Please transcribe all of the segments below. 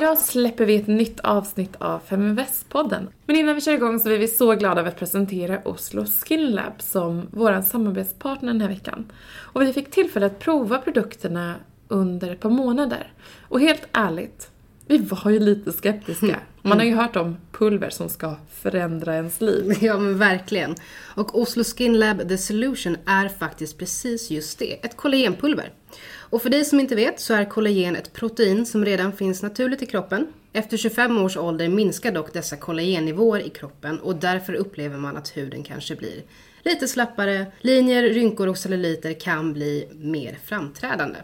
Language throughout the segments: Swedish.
Idag släpper vi ett nytt avsnitt av Feminvest-podden. Men innan vi kör igång så är vi så glada över att presentera Oslo Skin Lab som vår samarbetspartner den här veckan. Och vi fick tillfälle att prova produkterna under ett par månader. Och helt ärligt, vi var ju lite skeptiska. Man har ju hört om pulver som ska förändra ens liv. Ja men verkligen. Och Oslo Skin Lab The Solution är faktiskt precis just det, ett kollagenpulver. Och för dig som inte vet så är kollagen ett protein som redan finns naturligt i kroppen. Efter 25 års ålder minskar dock dessa kollagennivåer i kroppen och därför upplever man att huden kanske blir lite slappare, linjer, rynkor och celluliter kan bli mer framträdande.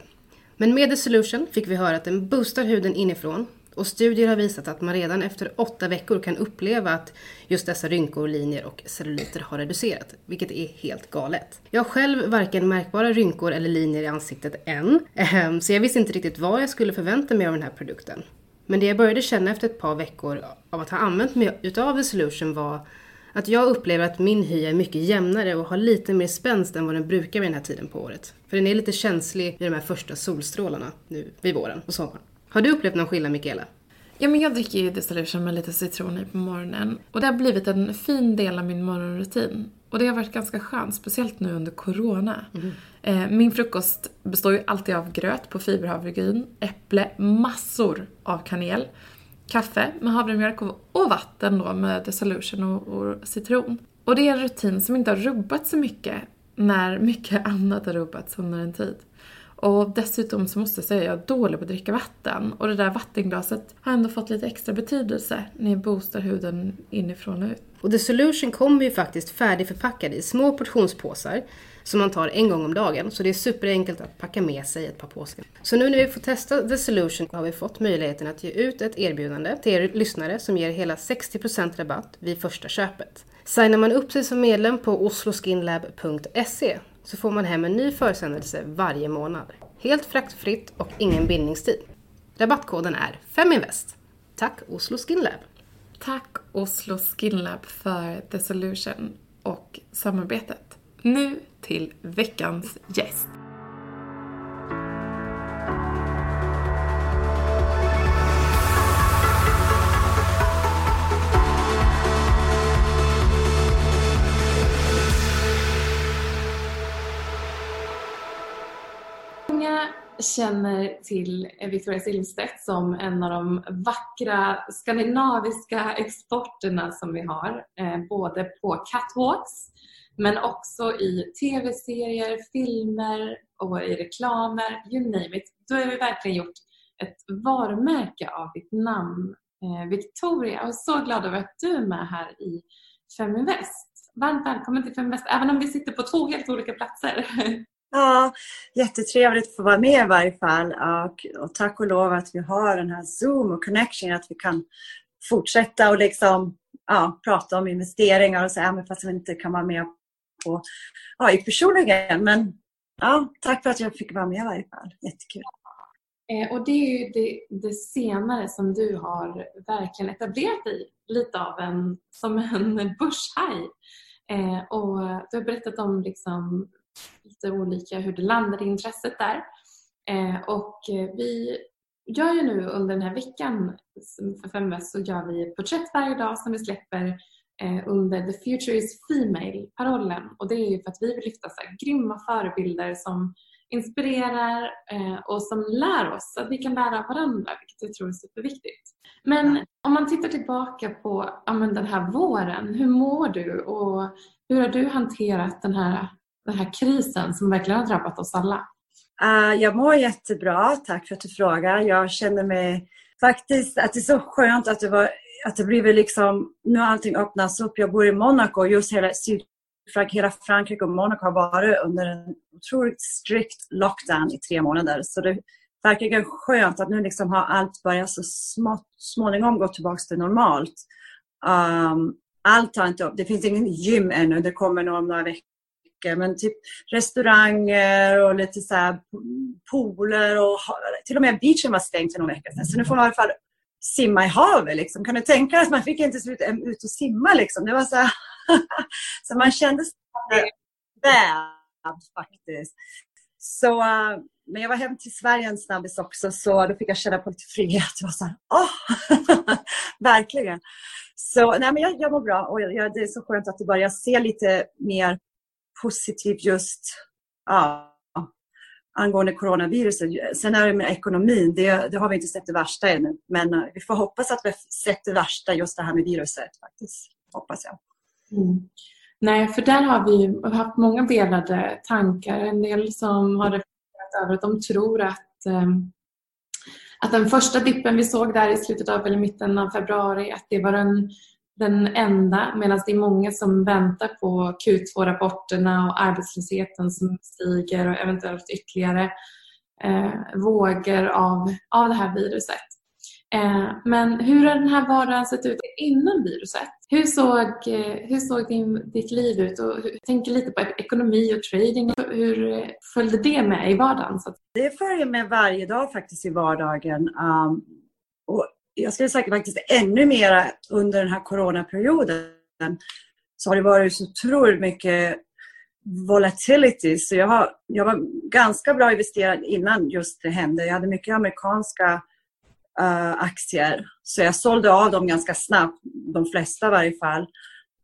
Men med The Solution fick vi höra att den boostar huden inifrån och studier har visat att man redan efter åtta veckor kan uppleva att just dessa rynkor, linjer och celluliter har reducerat, vilket är helt galet. Jag har själv varken märkbara rynkor eller linjer i ansiktet än, ehm, så jag visste inte riktigt vad jag skulle förvänta mig av den här produkten. Men det jag började känna efter ett par veckor av att ha använt mig utav The Solution var att jag upplever att min hy är mycket jämnare och har lite mer spänst än vad den brukar vid den här tiden på året. För den är lite känslig vid de här första solstrålarna nu vid våren och sommaren. Har du upplevt någon skillnad Mikaela? Ja, men jag dricker ju Distillation med lite citron i på morgonen. Och det har blivit en fin del av min morgonrutin. Och det har varit ganska skönt, speciellt nu under corona. Mm. min frukost består ju alltid av gröt på fiberhavregryn, äpple, massor av kanel, kaffe med havremjölk och vatten då med Dissolution och, och citron. Och det är en rutin som inte har rubbats så mycket när mycket annat har rubbats under en tid. Och dessutom så måste jag säga att jag är dålig på att dricka vatten. Och det där vattenglaset har ändå fått lite extra betydelse när jag boostar huden inifrån och ut. Och The Solution kommer ju faktiskt färdigförpackad i små portionspåsar som man tar en gång om dagen. Så det är superenkelt att packa med sig ett par påsar. Så nu när vi får testa The Solution har vi fått möjligheten att ge ut ett erbjudande till er lyssnare som ger hela 60% rabatt vid första köpet. Signar man upp sig som medlem på osloskinlab.se så får man hem en ny försändelse varje månad. Helt fraktfritt och ingen bindningstid. Rabattkoden är FEMINVEST. Tack Oslo Skin Lab. Tack Oslo Skin Lab för The Solution och samarbetet. Nu till veckans gäst. Känner till Victoria Silvstedt som en av de vackra skandinaviska exporterna som vi har. Eh, både på catwalks men också i tv-serier, filmer och i reklamer, you name it. Då har vi verkligen gjort ett varumärke av ditt namn, eh, Victoria. Jag är så glad över att du är med här i Feminvest. Varmt välkommen till Feminvest, även om vi sitter på två helt olika platser. Ja, jättetrevligt att få vara med i varje fall. Och, och tack och lov att vi har den här Zoom och connection, att vi kan fortsätta och liksom, ja, prata om investeringar och så, även fast vi inte kan vara med på, ja, i personligen. Men ja, tack för att jag fick vara med i varje fall. Jättekul. Eh, och det är ju det, det, senare som du har verkligen etablerat dig lite av en, som en börshaj. Eh, och du har berättat om liksom lite olika hur det landade intresset där. Eh, och vi gör ju nu under den här veckan för Femväst så gör vi porträtt varje dag som vi släpper eh, under The Future is Female-parollen. Och det är ju för att vi vill lyfta så här, grymma förebilder som inspirerar eh, och som lär oss att vi kan lära av varandra, vilket jag tror är superviktigt. Men om man tittar tillbaka på ja, den här våren, hur mår du och hur har du hanterat den här den här krisen som verkligen har drabbat oss alla? Uh, jag mår jättebra, tack för att du frågar. Jag känner mig faktiskt att det är så skönt att det, var, att det blivit liksom, nu har allting öppnats upp. Jag bor i Monaco och just hela Sydfrank, hela Frankrike och Monaco har varit under en otroligt strikt lockdown i tre månader. Så det verkar skönt att nu liksom har allt börjat så smått, småningom gå tillbaka till normalt. Um, allt har inte upp. Det finns ingen gym ännu. Det kommer nog om några veckor mycket. Men typ restauranger och lite så här pooler och till och med beachen var stängd för någon vecka sedan. Så nu får man i alla fall simma i havet. Liksom. Kan du tänka dig att man fick inte ut, ut och simma liksom. Det var så här, så man kände sig bad faktiskt. Så men jag var hem till Sverige en snabbis också så då fick jag känna på lite frihet. Jag var så här, åh! Verkligen. Så nej, men jag, jag mår bra och jag, det är så skönt att det börjar se lite mer positivt just ja, angående coronaviruset. Sen är det med ekonomin, det, det, har vi inte sett det värsta ännu. Men eh, vi får hoppas att vi har sett det värsta, just det här med viruset. faktiskt. Hoppas jag. Mm. Nej, för där har vi haft många delade tankar. En del som har reflekterat över att de tror att, um, att den första dippen vi såg där i slutet av eller mitten av februari, att det var den den enda medan det är många som väntar på Q2-rapporterna och arbetslösheten som stiger och eventuellt ytterligare eh, vågor av, av det här viruset. Eh, men hur har den här vardagen sett ut innan viruset? Hur såg, eh, hur såg din, ditt liv ut? Och hur, tänker lite på ekonomi och trading. Hur eh, följde det med i vardagen? Det följer med varje dag faktiskt i vardagen. Um, och jag skulle säga faktiskt ännu mer under den här coronaperioden så har det varit så otroligt mycket volatility. Så jag, har, jag var ganska bra investerad innan just det hände. Jag hade mycket amerikanska uh, aktier. Så jag sålde av dem ganska snabbt, de flesta i varje fall.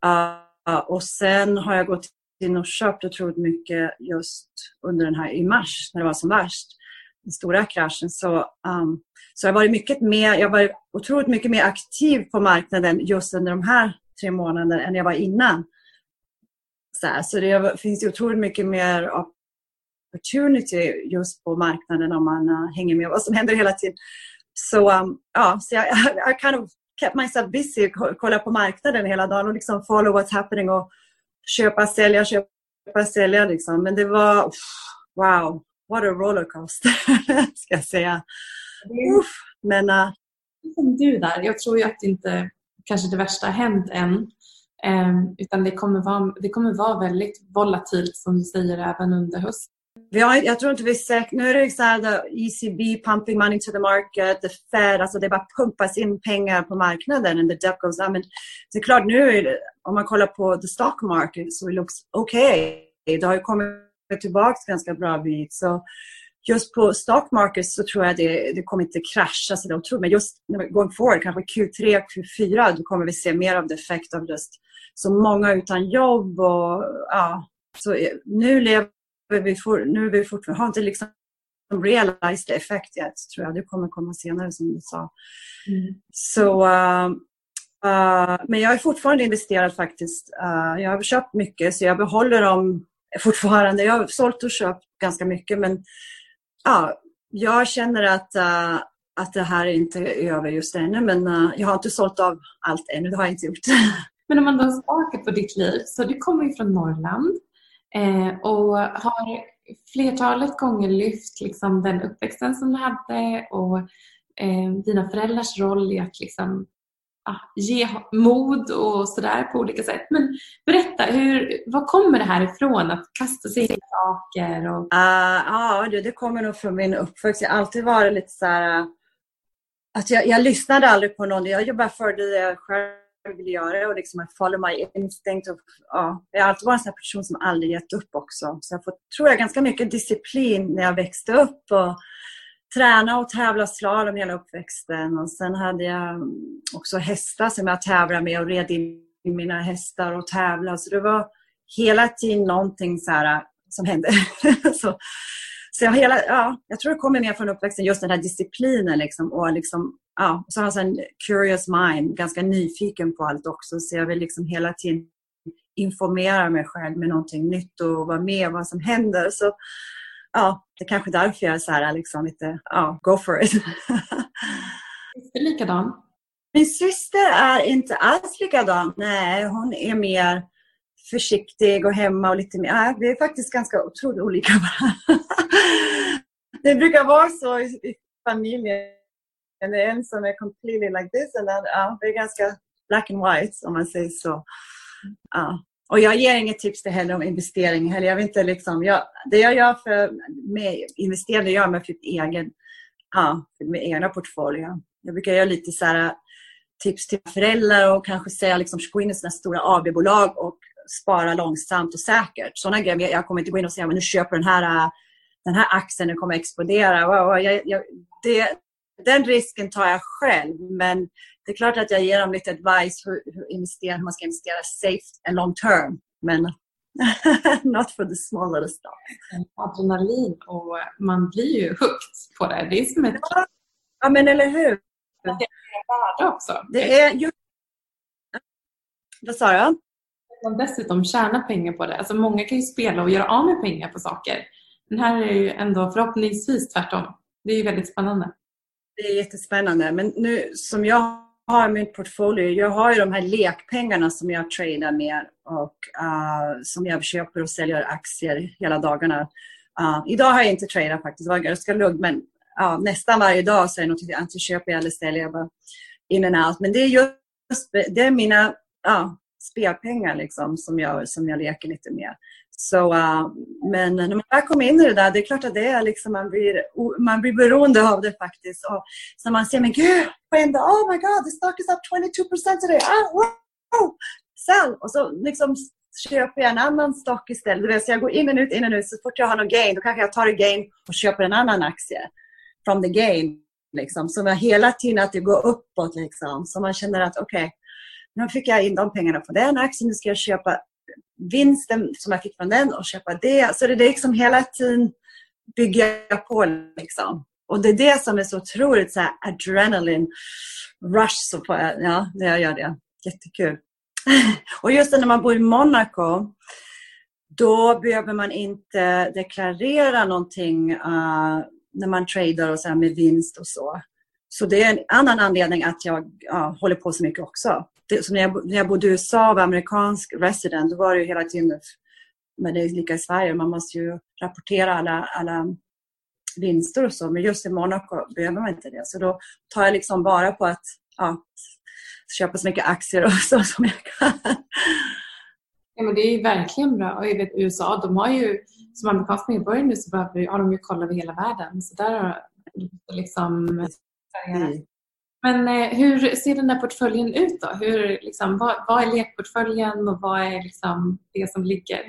Uh, och sen har jag gått in och köpt otroligt mycket just under den här i mars när det var som värst. Den stora kraschen. Så um, så jag har varit mycket mer, jag var otroligt mycket mer aktiv på marknaden just under de här tre månaderna än jag var innan. Så, här, så det finns otroligt mycket mer opportunity just på marknaden om man uh, hänger med vad som händer hela tiden. Så um, ja, så jag, I kind of kept myself busy, kolla på marknaden hela dagen och liksom follow what's happening och köpa, sälja, köpa, sälja liksom. Men det var, wow, what a rollercoaster, ska jag säga. Uff, men, uh... Som du där, jag tror ju att inte kanske det värsta har hänt än. Um, utan det kommer, vara, det kommer vara väldigt volatilt som du säger även under hösten. Ja, jag tror inte vi är säkra. Nu är det så här, the ECB pumping money to the market, the Fed, alltså det bara pumpas in pengar på marknaden and the debt goes up. Men det är klart nu, om man kollar på the stock market så so it looks okay. Det har ju kommit tillbaka ganska bra bit. Så just på stock market så tror jag det, det kommer inte krascha så tror, men just going forward, kanske Q3, Q4, då kommer vi se mer av the effect av just så många utan jobb och ja, så nu lever vi, for, nu är vi fortfarande, har inte liksom realized the effect yet, tror jag. Det kommer komma senare som du sa. Mm. Så, uh, uh, men jag är fortfarande investerad faktiskt. Uh, jag har köpt mycket så jag behåller dem fortfarande. Jag har sålt och köpt ganska mycket men ja, jag känner att, uh, att det här är inte är över just ännu men uh, jag har inte sålt av allt ännu, det har jag inte gjort. Men om man då smakar på ditt liv, så du kommer ju från Norrland eh, och har flertalet gånger lyft liksom, den uppväxten som du hade och eh, dina föräldrars roll i att liksom, ge mod och sådär på olika sätt. Men berätta, hur, var kommer det här ifrån att kasta sig in i saker? Och... Uh, ja, det, kommer nog från min uppväxt. Jag har alltid varit lite så här, ah, att jag, jag lyssnade aldrig på någon. Jag jobbade för det jag själv ville göra och liksom I follow my instinct. Och, ja, jag har alltid varit en sån person som aldrig gett upp också. Så jag får, tror jag, ganska mycket disciplin när jag växte upp. Och, träna och tävla slalom hela uppväxten. Och sen hade jag också hästar som jag tävlade med och red in mina hästar och tävlade. Så det var hela tiden någonting så här, äh, som hände. så, så jag, hela, ja, jag tror det kommer mer från uppväxten, just den här disciplinen. Liksom, och liksom, ja, så har jag en curious mind, ganska nyfiken på allt också. Så jag vill liksom hela tiden informera mig själv med någonting nytt och vara med vad som händer. Så ja, det är kanske därför jag är så här, liksom lite, ja, go for it. är likadan? Min syster är inte alls likadan. Nej, hon är mer försiktig och hemma och lite mer... Ja, vi är faktiskt ganska otroligt olika varandra. det brukar vara så i, i familjen. Det är en som är completely like this and then, ja, det är ganska black and white om man säger så. Ja. Och jag ger inget tips till heller om investering. Heller. Jag vill inte liksom, jag, det jag gör för med investering, det gör jag med för egen, ja, för min egna portfölj. Jag brukar göra lite så här, äh, tips till föräldrar och kanske säga liksom, gå in i sådana stora AB-bolag och spara långsamt och säkert. Sådana grejer. Jag kommer inte gå in och säga men nu köper den här äh, den här aktien den kommer att explodera. Jag, jag, det, den risken tar jag själv, men det är klart att jag ger dem lite advice hur, hur, investera, hur man ska investera safe and long term. Men not for the small little stuff. Adrenalin och man blir ju hooked på det. Det är som ett... Ja, men eller hur? Det är värde också. Det är ju... Vad sa du? Man dessutom tjänar pengar på det. Alltså många kan ju spela och göra av med pengar på saker. Den här är ju ändå förhoppningsvis tvärtom. Det är ju väldigt spännande. Det är jättespännande. Men nu som jag har min portfolio, jag har ju de här lekpengarna som jag tradar med och uh, som jag köper och säljer aktier hela dagarna. Uh, idag har jag inte tradat faktiskt, det var ganska lugnt men uh, nästan varje dag så är det något jag antingen köper eller säljer bara in and out. Men det är just det är mina uh, spelpengar liksom, som, jag, som jag leker lite med. Så, uh, men när man väl kommer in i det där, det är klart att det är liksom, man, blir, man blir beroende av det faktiskt. Och så man ser, men gud, på en dag, oh my god, the stock is up 22% today. Ah, wow, sell! Och så liksom köper jag en annan stock istället. Det vill säga, jag går in och ut, in och ut. Så fort jag har någon gain, då kanske jag tar en gain och köper en annan aktie. From the gain. Liksom. Så man hela tiden att det går uppåt. Liksom. Så man känner att okej, okay, nu fick jag in de pengarna på den aktien, nu ska jag köpa vinsten som jag fick från den och köpa det. Så det är liksom hela tiden bygga på. Liksom. Och det är det som är så otroligt så här, adrenalin rush så på, ja, när jag gör det. Jättekul. och just när man bor i Monaco då behöver man inte deklarera någonting uh, när man tradar och så här med vinst och så. Så det är en annan anledning att jag ja, håller på så mycket också det, när, jag, när jag bodde i USA och var amerikansk resident, då var det ju hela tiden, men det är lika i Sverige, man måste ju rapportera alla, alla vinster och så, men just i Monaco behöver man inte det. Så då tar jag liksom bara på att ja, köpa så mycket aktier och så som jag kan. Ja, men det är verkligen bra. Och jag vet, USA, de har ju, som amerikansk medborgare nu så behöver, har de ju koll över hela världen. Så där har liksom mm. Men eh, hur ser den där portföljen ut då? Hur, liksom, vad, vad, är lekportföljen och vad är liksom det som ligger?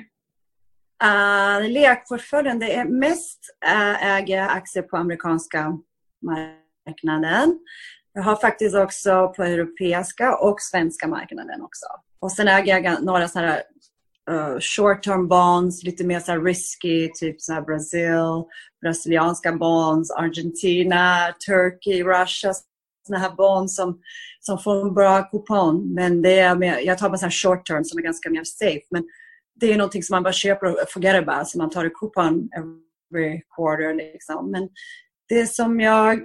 Uh, lekportföljen, det är mest uh, äger aktier på amerikanska marknaden. Jag har faktiskt också på europeiska och svenska marknaden också. Och sen äger jag några sådana Eh, uh, short term bonds, lite mer så risky, typ så Brasil, brasilianska bonds, Argentina, Turkey, Russia, Sådana här bonds som, som får en bra kupong. Men det är mer, jag tar bara så short term som är ganska mer safe. Men det är någonting som man bara köper och forget about. Så man tar en kupong every quarter. Liksom. Men det som jag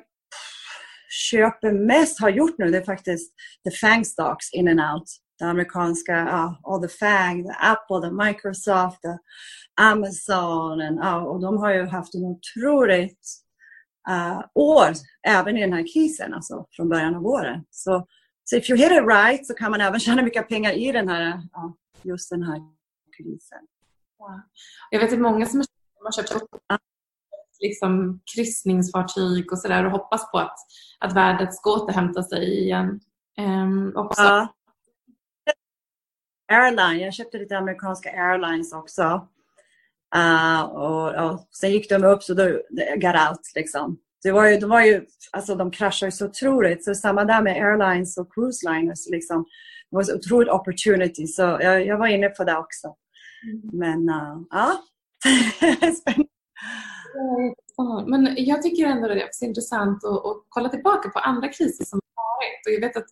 köper mest, har gjort nu, det är faktiskt the FANG stocks in and out. Det amerikanska, uh, all the FANG, the Apple, the Microsoft, the Amazon. And, uh, och de har ju haft en otroligt uh, år, även i den här krisen, alltså från början av året. Så, så if you hit it right så kan man även tjäna mycket pengar i den här, uh, just den här krisen. Wow. Jag vet att många som har köpt liksom kryssningsfartyg och sådär och hoppas på att, att värdet ska återhämta sig igen. Um, också. Ja. Airline, jag köpte lite amerikanska airlines också. Uh, och, och, sen gick de upp så då got out. Liksom. Det var ju, de, var ju, alltså, de kraschade så otroligt. Så samma där med airlines och cruise liners. Liksom. Det var så otroligt opportunity. Så jag, jag var inne på det också. Mm. Men uh, ja, spännande. Men jag tycker ändå att det är intressant att, att kolla tillbaka på andra kriser som har varit. Och jag vet att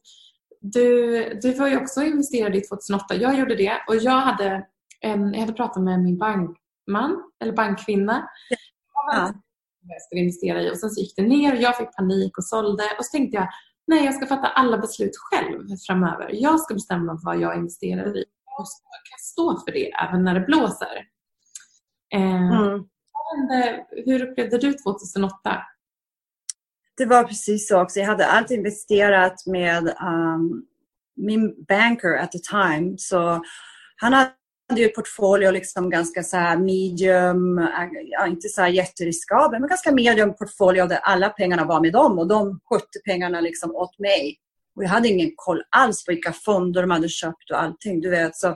du, du var ju också investerad i 2008. Jag gjorde det och jag hade, en, jag hade pratat med min bank bankman eller bankkvinna. Ja. Jag skulle investera i och sen så gick det ner och jag fick panik och sålde och så tänkte jag nej jag ska fatta alla beslut själv framöver. Jag ska bestämma vad jag investerar i och ska stå för det även när det blåser. Eh, mm. Hur upplevde du 2008? Det var precis så också. Jag hade alltid investerat med um, min banker at the time. Så han hade ju ett portfolio liksom ganska så medium, ja, inte så här jätteriskabel, men ganska medium portfolio där alla pengarna var med dem och de skötte pengarna liksom åt mig. Och jag hade ingen koll alls på vilka fonder de hade köpt och allting. Du vet, så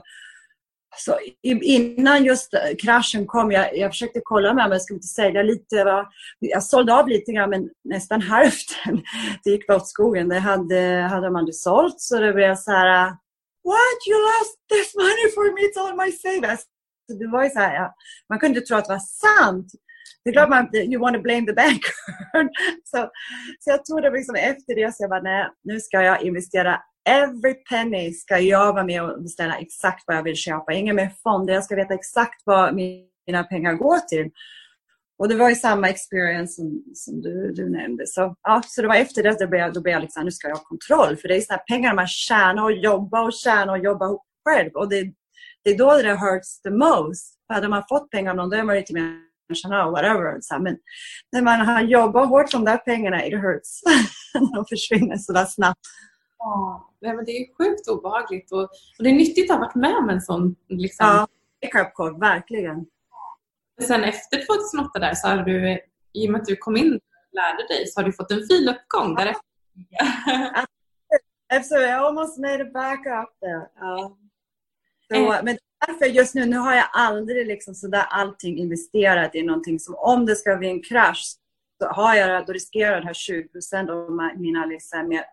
Alltså, så innan just eh, kraschen kom, jag, jag försökte kolla med mig, jag skulle inte sälja lite. Jag sålde av lite grann, men nästan hälften det gick åt skogen. Det hade, hade man det sålt, så det blev så här eh, What? You lost this money for me? It's all my savings. Så det var ju så här, ja, man kunde inte tro att det var sant. Det är klart man, you want to blame the banker. så, så jag tog det liksom efter det, så jag bara, nej, nu ska jag investera every penny ska jag vara med och beställa exakt vad jag vill köpa. Inga mer fonder, jag ska veta exakt vad mina pengar går till. Och det var ju samma experience som, som du, du nämnde. Så, ja, så det var efter det, då blev jag, då blev jag liksom, nu ska jag ha kontroll. För det är sådana pengar man tjänar och jobbar och tjänar och jobbar själv. Och det, det är då det hurts the most. För hade man fått pengar av någon, då är man lite mer tjänar whatever. Så, men när man har jobbat hårt de där pengarna, it hurts. de försvinner sådär snabbt. Ja, men det är sjukt obehagligt och, och det är nyttigt att ha varit med om en sån liksom. Ja, wake verkligen. Sen efter 2008 där så har du, i och med att du kom in och lärde dig, så har du fått en fin uppgång därefter. Absolutely, I almost made it back up there. Ja. Så, eh. Men därför just nu, nu har jag aldrig liksom sådär allting investerat i någonting som om det ska bli en krasch så har jag, då riskerar jag här 20 procent av mina liksom, mer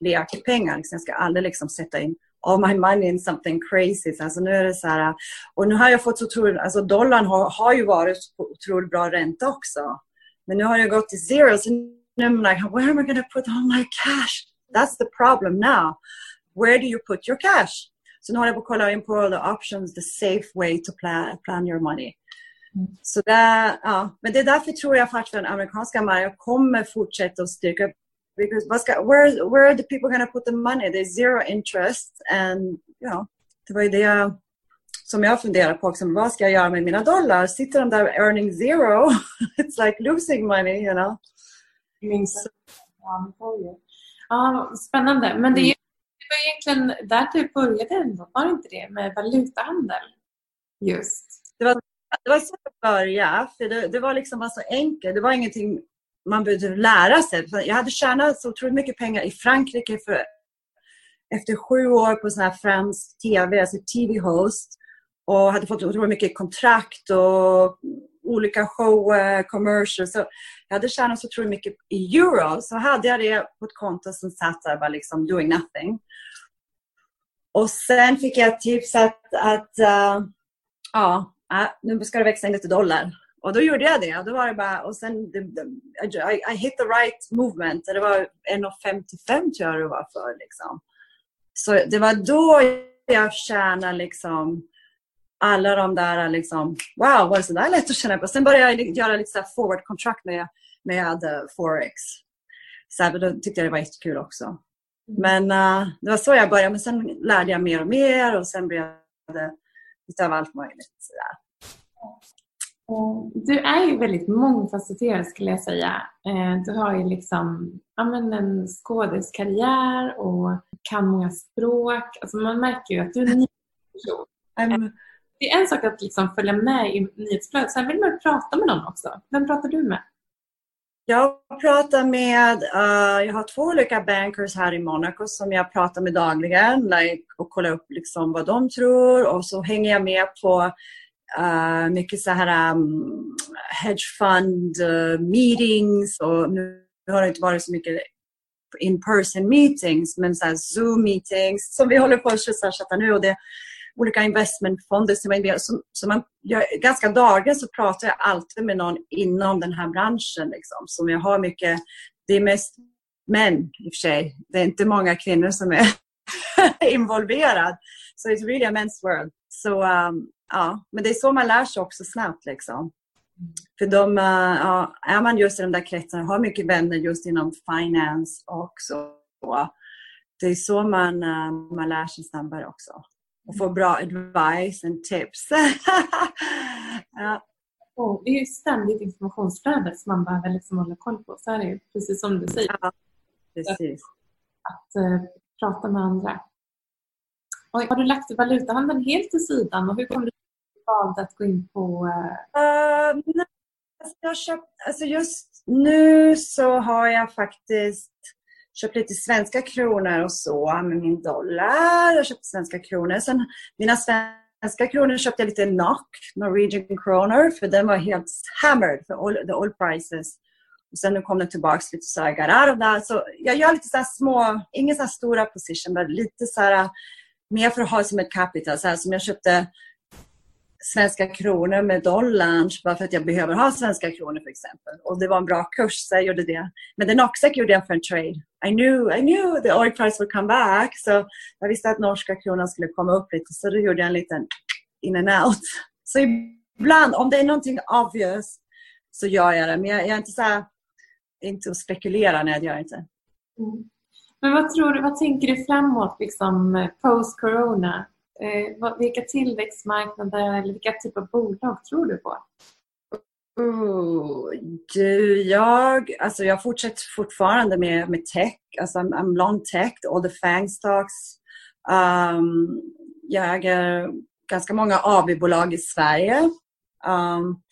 lekpengar. Liksom, jag ska aldrig liksom sätta in all my money in something crazy. Alltså nu är det så här, och nu har jag fått så otroligt, alltså dollarn har, har ju varit på otroligt bra ränta också. Men nu har jag gått till zero, så nu är jag like, where am I to put all my cash? That's the problem now. Where do you put your cash? Så nu håller jag på att kolla in på the options, the safe way to plan, plan your money. Mm. Så där, ja. Men det är därför tror jag faktiskt att den amerikanska marknaden kommer fortsätta att styrka because where where are the people going to put the money? There's zero interest and you know, det var ju det som jag funderar på också. Vad ska jag göra med mina dollar? Sitter de där earning zero? It's like losing money, you know. Minst. Ja, spännande. Men det, är, det var egentligen där du började ändå, var det inte det? Med valutahandel? Just. Det var, det var så jag började. För det, det var liksom bara så enkelt. Det var ingenting man behövde lära sig. Jag hade tjänat så otroligt mycket pengar i Frankrike för, efter sju år på sån här fransk TV, alltså TV-host och hade fått otroligt mycket kontrakt och olika shower, commercials. Så jag hade tjänat så otroligt mycket i euro. Så hade jag det på ett konto som satt där bara liksom doing nothing. Och sen fick jag tips att, att uh, ja, äh, nu ska det växa in lite dollar. Och då gjorde jag det. Då var det bara, och sen, I, I hit the right movement. Det var 1,55 tror jag det var för. Liksom. Så det var då jag tjänade liksom alla de där, liksom, wow, var det så där lätt att tjäna på? Sen började jag göra lite så forward contract med, med Forex. Så då tyckte jag det var jättekul också. Mm. Men uh, det var så jag började. Men sen lärde jag mer och mer och sen blev det lite av allt möjligt. Sådär. Du är ju väldigt mångfacetterad skulle jag säga. Eh, du har ju liksom ja, men en skådiskarriär och kan många språk. Alltså man märker ju att du är en ny person. Mm. Det är en sak att liksom följa med i nyhetsflödet, sen vill man prata med någon också. Vem pratar du med? Jag pratar med, uh, jag har två olika bankers här i Monaco som jag pratar med dagligen like, och kollar upp liksom vad de tror och så hänger jag med på uh, mycket så här um, hedge fund uh, meetings och nu har det inte varit så mycket in person meetings men så här zoom meetings som vi håller på att köra nu och det olika investmentfonder som är som, man, jag, ganska dagligen så pratar jag alltid med någon inom den här branschen. Liksom, som jag har mycket, det är mest män i och för sig. Det är inte många kvinnor som är involverade. Så so it's really a men's world. Så um, ja, men det är så man lär sig också snabbt. Liksom. För de, uh, ja, är man just i de där kretsarna, har mycket vänner just inom finance och så. Det är så man, uh, man lär sig snabbare också. Och får bra advice och tips. ja. oh, det är ju ständigt informationsflöde som man behöver liksom hålla koll på. Så är det ju, precis som du säger. Ja, precis. Att, att uh, prata med andra. Och har du lagt valutahandeln helt till sidan och hur kom du valt att gå in på... Uh, nej, alltså, jag köpt, alltså just nu så har jag faktiskt köpt lite svenska kronor och så med min dollar. Jag köpte svenska kronor. Sen mina svenska kronor köpte jag lite NOK, Norwegian kronor, för den var helt hammered för all, the oil prices. Och sen nu kom den tillbaka lite så här out of that. Så jag gör lite så små, inga så stora position, men lite så här, eh, mer för att ha som ett capital. Så här, som jag köpte svenska kronor med dollarn bara för att jag behöver ha svenska kronor för exempel. Och det var en bra kurs så jag gjorde det. Men den också gjorde jag för en trade. I knew, I knew the oil price would come back. Så jag visste att norska kronan skulle komma upp lite så då gjorde jag en liten in and out. Så ibland, om det är någonting obvious så gör jag det. Men jag, jag är inte så här, inte att spekulera när jag gör inte. Mm. Men vad tror du, vad tänker du framåt liksom post-corona? Eh, vilka tillväxtmarknader eller vilka typer av bolag tror du på? Oh, du, jag, alltså jag fortsätter fortfarande med, med tech. Alltså I'm, I'm long tech, all the FANG stocks. Um, jag äger ganska många AB-bolag i Sverige. Um,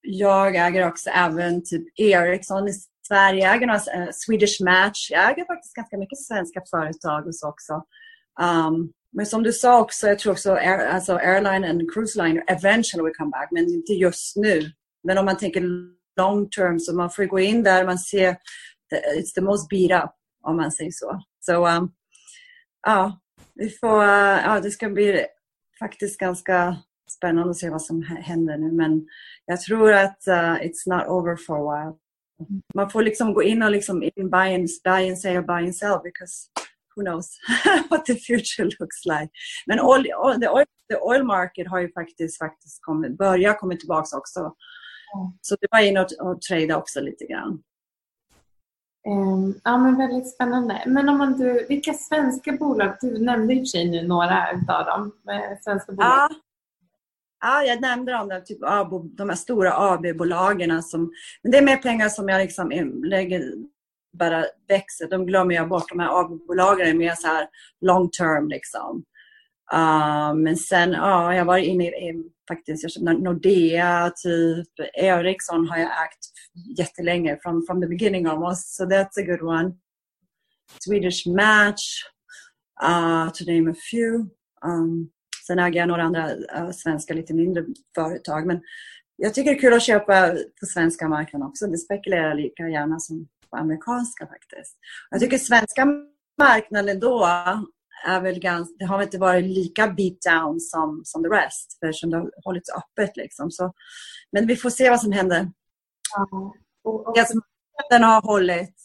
jag äger också även typ Ericsson i Sverige. Jag äger några, uh, Swedish Match. Jag äger faktiskt ganska mycket svenska företag och så också. Um, men som du sa också, jag tror också air, alltså airline and cruise line eventually will come back, men inte just nu. Men om man tänker long term så man får gå in där man ser it's the most beat up om man säger så. Så um, ja, vi får, uh, ja, det ska bli faktiskt ganska spännande att se vad som händer nu. Men jag tror att uh, it's not over for a while. Man får liksom gå in och liksom in, buy, and, buy and sell, buy and sell because who knows what the future looks like. Men oil, the, oil, the oil market har ju faktiskt, faktiskt kommit, börjat komma tillbaka också. Mm. Så det var in och, och trada också lite grann. Um, ja men väldigt spännande. Men om man, du, vilka svenska bolag, du nämnde i och för sig nu några utav dem, svenska bolag. Ja. Ja, jag nämnde dem, där, typ de här stora AB-bolagen. Som, men det är mer pengar som jag liksom lägger bara växer. De glömmer jag bort. De här AB-bolagen är mer så här long term liksom. Uh, men sen, ja, uh, jag var inne i, i faktiskt, jag Nordea, typ Ericsson har jag ägt jättelänge, from, from the beginning almost, so that's a good one. Swedish Match, uh, to name a few. Um, sen äger jag några andra uh, svenska lite mindre företag, men jag tycker det är kul att köpa på svenska marknaden också. Det spekulerar lika gärna som på amerikanska faktiskt. Jag tycker svenska marknaden då är väl ganska, det har inte varit lika beat down som, som the rest eftersom det har hållits öppet. Liksom. Så, men vi får se vad som händer. Ja. Och, och... Den har hållit,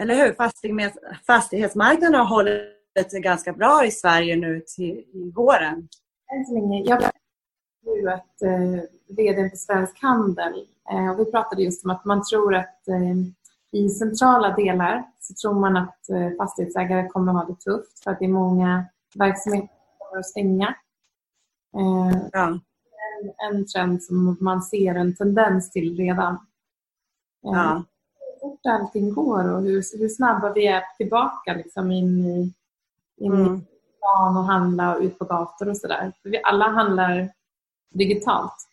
eller hur? Fastighetsmarknaden har hållit ganska bra i Sverige nu till i våren. Än så länge. Jag ju att eh, vd för Svensk Handel eh, och vi pratade just om att man tror att eh, i centrala delar så tror man att eh, fastighetsägare kommer att ha det tufft för att det är många verksamheter som kommer att stänga. Eh, ja. En, en trend som man ser en tendens till redan. Eh, ja. Hur fort allting går och hur, hur snabba vi är tillbaka liksom in i, in mm. i stan och handla och ut på gator och sådär. Vi alla handlar digitalt.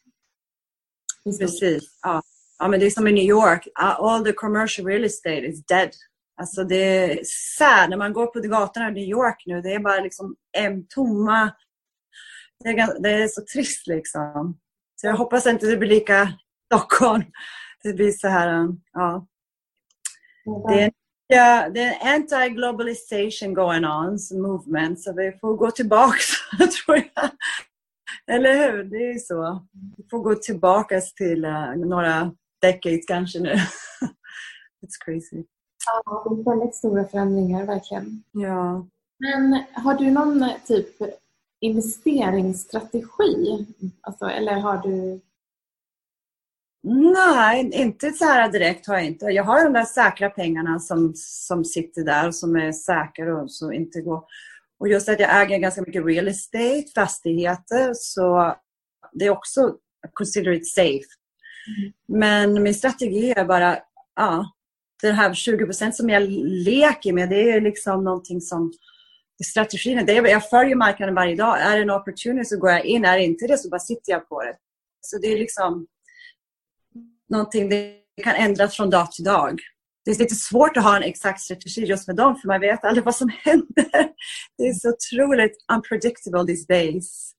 Precis. Ja. Ja, men det är som i New York. Ah, all the commercial real estate is dead. Alltså det är sad när man går på gatorna i New York nu. Det är bara liksom en tomma. Det är, det är så trist liksom. Så jag hoppas inte det blir lika Stockholm. Det blir så här, um, ja. Det är, ja, det är anti-globalization going on, movement. Så vi får gå tillbaka, tror jag. Eller hur? Det är så. Vi får gå tillbaka till uh, några decades kanske nu. It's crazy. Ja, det är väldigt stora förändringar verkligen. Ja. Men har du någon typ investeringsstrategi? Alltså, eller har du Nej, inte så här direkt har jag inte. Jag har de där säkra pengarna som, som sitter där och som är säkra och som inte går... Och just att jag äger ganska mycket real estate, fastigheter, så det är också consider it safe. Men min strategi är bara, ja, det här 20 procent som jag leker med, det är liksom någonting som strategin. Det är, jag följer marknaden varje dag. Är det en opportunity så går jag in. Är det inte det så bara sitter jag på det. Så det är liksom någonting, det kan ändras från dag till dag. det är lite svårt att ha en exakt strategi just med dem för man vet aldrig vad som händer. Det är så otroligt unpredictable these days.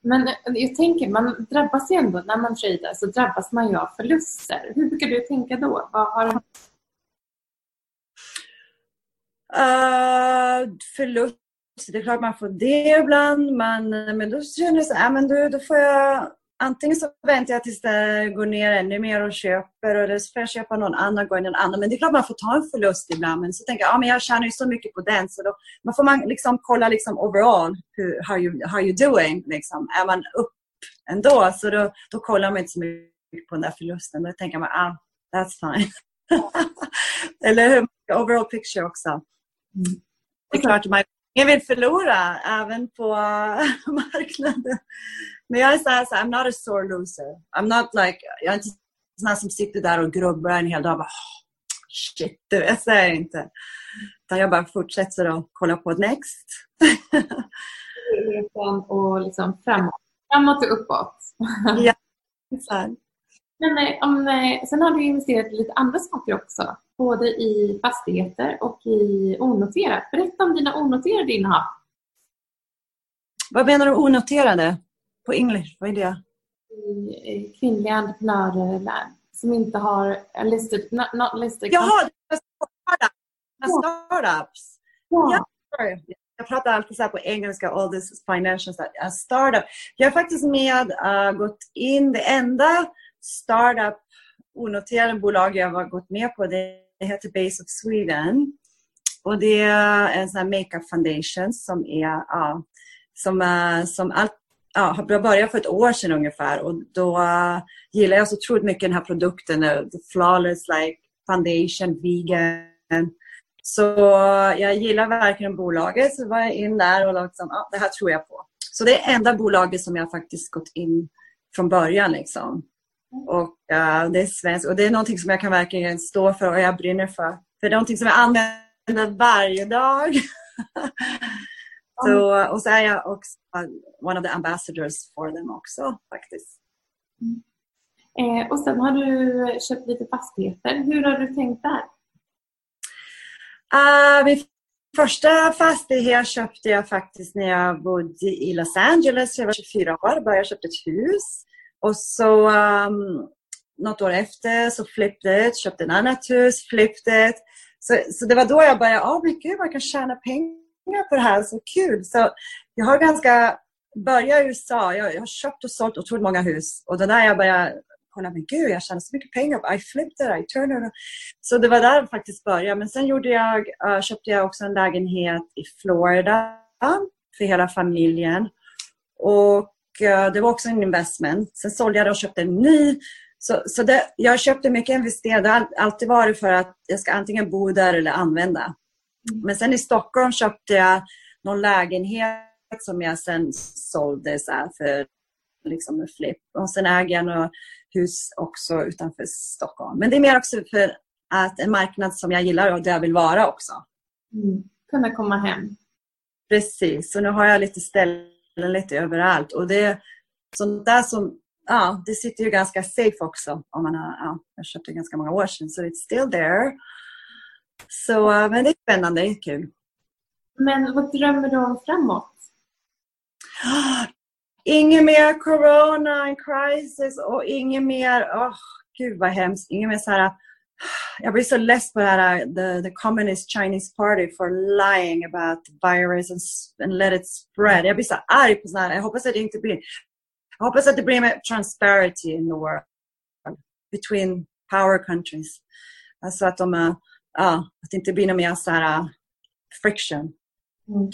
Men jag tänker, man drabbas ju ändå, när man tradar så drabbas man ju av förluster. Hur brukar du tänka då? Vad har du... Uh, eh, förlust, det är klart man får det ibland, men, men då känner jag så här, äh, men då, då får jag antingen så väntar jag tills det går ner ännu mer och köper eller så får jag köpa någon annan gång en annan. Men det är klart man får ta en förlust ibland. Men så tänker jag, ja men jag tjänar ju så mycket på den. Så då man får man liksom kolla liksom overall, hur, how, you, how you doing. Liksom. Är man upp ändå så då, då kollar man inte så mycket på den där förlusten. Då tänker man, ah, that's fine. eller hur? Overall picture också. Mm. Det är klart man ingen vill förlora även på marknaden. Men jag är så här, så här, I'm not a sore loser. I'm not like, jag är inte sån som sitter där och grubblar en hel dag och bara, oh, shit, du, jag säger inte. Utan jag bara fortsätter att kolla på next. och liksom framåt, framåt och uppåt. ja, exakt. Men eh, om, eh, sen har du investerat i lite andra saker också. Både i fastigheter och i onoterat. Berätta om dina onoterade innehav. Vad menar du onoterade? På engelska, vad är det? Kvinnliga entreprenörer som inte har listed, not, not listed. Jaha, startups. Ja. ja. Jag pratar alltid så på engelska, all this financial startup. Jag är faktiskt med uh, gått in, det enda startup onoterade bolag jag har gått med på det heter Base of Sweden. Och det är en sån här makeup foundation som är ja, som, eh, som allt ja, jag började för ett år sedan ungefär och då uh, gillar jag så otroligt mycket den här produkten. Eh, the flawless like foundation, vegan. Så jag gillar verkligen bolaget så var jag in där och liksom, ja, det här tror jag på. Så det är enda bolaget som jag faktiskt gått in från början. Liksom. Och uh, Det är svenskt och det är någonting som jag kan verkligen stå för och jag brinner för. För det är någonting som jag använder varje dag. Så, och så är jag också one of the ambassadors for them också faktiskt. Mm. Eh, och sen har du köpt lite fastigheter. Hur har du tänkt där? Uh, min första fastighet köpte jag faktiskt när jag bodde i Los Angeles. Jag var 24 år och började köpa ett hus. Och så um, något år efter så flippade jag, köpte ett annat hus, flippade. Så, så det var då jag började, åh oh, men gud man kan tjäna pengar på det här, så kul. Så jag har ganska, börjat i USA, jag, jag har köpt och sålt otroligt många hus och det där jag började kolla, men gud jag tjänar så mycket pengar, I flipped it, I turned it. Så det var där det faktiskt började. Men sen gjorde jag, uh, köpte jag också en lägenhet i Florida för hela familjen. Och det var också en investment. Sen sålde jag det och köpte en ny. Så, så det, jag köpte mycket investerade. Det har alltid varit för att jag ska antingen bo där eller använda. Men sen i Stockholm köpte jag någon lägenhet som jag sen sålde så för liksom en flipp. Och sen äger jag några hus också utanför Stockholm. Men det är mer också för att en marknad som jag gillar och där jag vill vara också. Mm. Kunna komma hem. Precis, så nu har jag lite ställen lite överallt. Och det är sånt där som, ja, det sitter ju ganska safe också. Om man har, ja, jag köpte ganska många år sedan, så so it's still there. Så, eh, men det är spännande, det är kul. Men vad drömmer du om framåt? Inget mer corona, en crisis och inget mer, oh, gud vad hemskt, inget mer så här jag blir så less på det här the, the communist Chinese party for lying about virus and, and let it spread. Jag blir så arg på sådana här. Jag hoppas att det inte blir... Jag hoppas att det blir mer transparency in the world between power countries. Alltså att de är ja, att det inte blir någon mer så här uh, friction. Mm.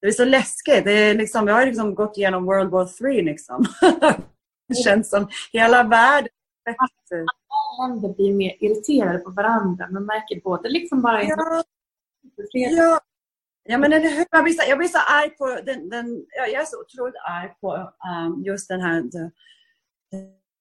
Det är så läskigt. Det är liksom, vi har liksom gått igenom World War 3 liksom. det känns som hela världen händer blir mer irriterade på varandra. Man märker både liksom bara... Ja, ja. ja men eller hur? Jag blir så, jag blir så arg på den, den, jag är så otroligt arg på um, just den här the,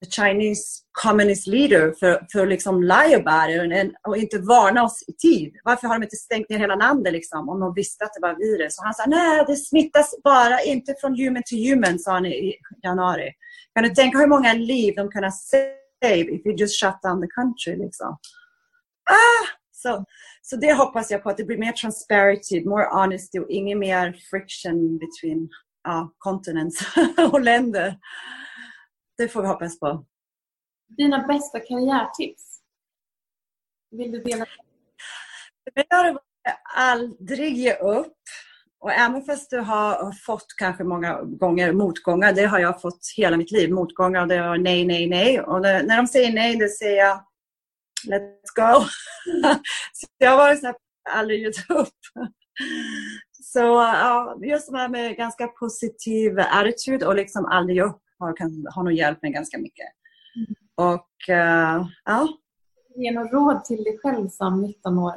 Chinese communist leader för, för att liksom lie about it och inte varna oss i tid. Varför har de inte stängt ner hela landet liksom, om de visste att det var virus? Och han sa nej, det smittas bara inte från human till human, sa han i januari. Kan du tänka hur många liv de kunde ha sett save if you just shut down the country. Liksom. Ah! Så, så det hoppas jag på, att det blir mer transparency, more honesty och ingen mer friction between ja, continents och länder. Det får vi hoppas på. Dina bästa karriärtips? Vill du dela? Det är att aldrig ge upp. Och även fast du har fått kanske många gånger motgångar, det har jag fått hela mitt liv, motgångar och det var nej, nej, nej. Och när, när de säger nej, då säger jag let's go. så jag har varit så här, aldrig gett upp. Så ja, just det här med ganska positiv attityd och liksom aldrig ge upp har, kan, har nog hjälpt mig ganska mycket. Mm. Och uh, ja. Ge något råd till dig själv som 19 år?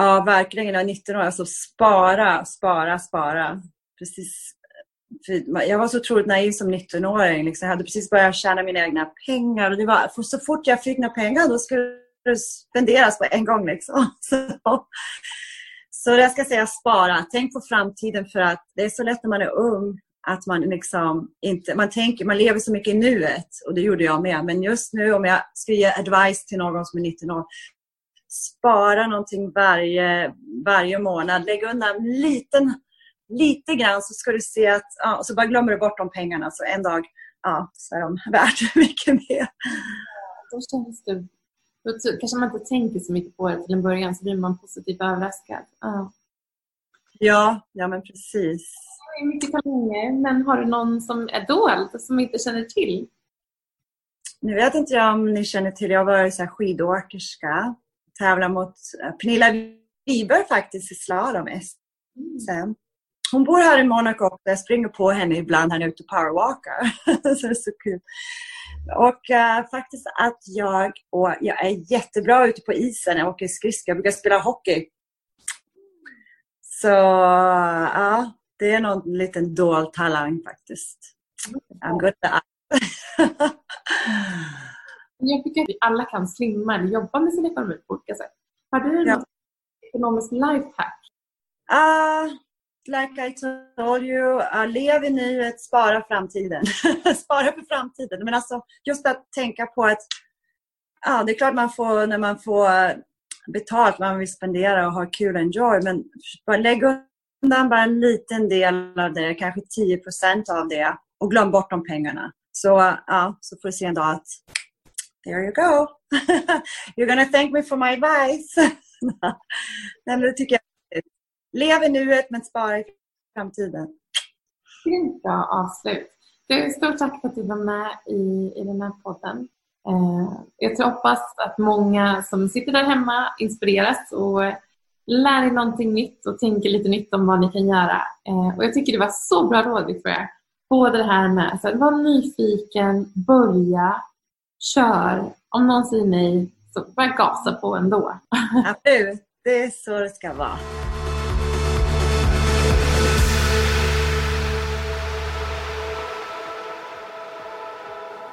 Ja, verkligen. Jag 19 år. Alltså spara, spara, spara. Precis. Jag var så otroligt naiv som 19-åring. Liksom. Jag hade precis börjat tjäna mina egna pengar. Och det var, för så fort jag fick några pengar då skulle det spenderas på en gång. Liksom. Så, så jag ska säga spara. Tänk på framtiden för att det är så lätt när man är ung att man liksom inte, man tänker, man lever så mycket i nuet och det gjorde jag med. Men just nu om jag ska ge advice till någon som är 19 år, spara någonting varje, varje månad. Lägg undan en liten, lite grann så ska du se att, ja, så bara glömmer du bort de pengarna så en dag ja, så är de värt mycket mer. Då känns det, då kanske man inte tänker så mycket på det till en början så blir man positivt överraskad. Ja, ja, ja men precis. Det är mycket talanger, men har du någon som är dold som inte känner till? Nu vet inte jag om ni känner till, jag varit så skidåkerska tävlar mot eh, Pernilla Wiberg faktiskt i slalom SM. Hon bor här i Monaco och jag springer på henne ibland när jag är ute och powerwalkar. så det är så kul. Och uh, faktiskt att jag, och jag är jättebra ute på isen. Jag åker skridskor. Jag brukar spela hockey. Så ja, uh, det är någon liten dold talang faktiskt. I'm good at Jag tycker att vi alla kan slimma eller jobba med sin ekonomi på olika sätt. Har du ja. något ekonomiskt lifehack? Uh, like I told you, uh, lev i nuet, spara framtiden. spara för framtiden. Men alltså just att tänka på att ja, det är klart man får, när man får betalt, man vill spendera och ha kul och enjoy, men bara lägg undan bara en liten del av det, kanske 10% av det och glöm bort de pengarna. Så, ja, så får du se en dag att there you go. You're gonna thank me for my advice. Nej, det tycker jag. Lev i nuet men spara i framtiden. Grymt bra avslut. Du, stort tack för att du var med i, i den här podden. Eh, jag hoppas att många som sitter där hemma inspireras och eh, lär er någonting nytt och tänker lite nytt om vad ni kan göra. Eh, och Jag tycker det var så bra råd Victoria. Både det här med att vara nyfiken, börja, kör. Om någon säger nej, så bara gasa på ändå. Absolut, det är så det ska vara.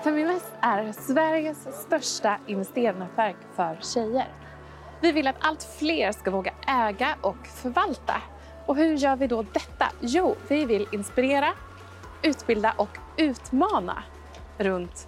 Feminvest är Sveriges största investeringsnätverk för tjejer. Vi vill att allt fler ska våga äga och förvalta. Och hur gör vi då detta? Jo, vi vill inspirera, utbilda och utmana runt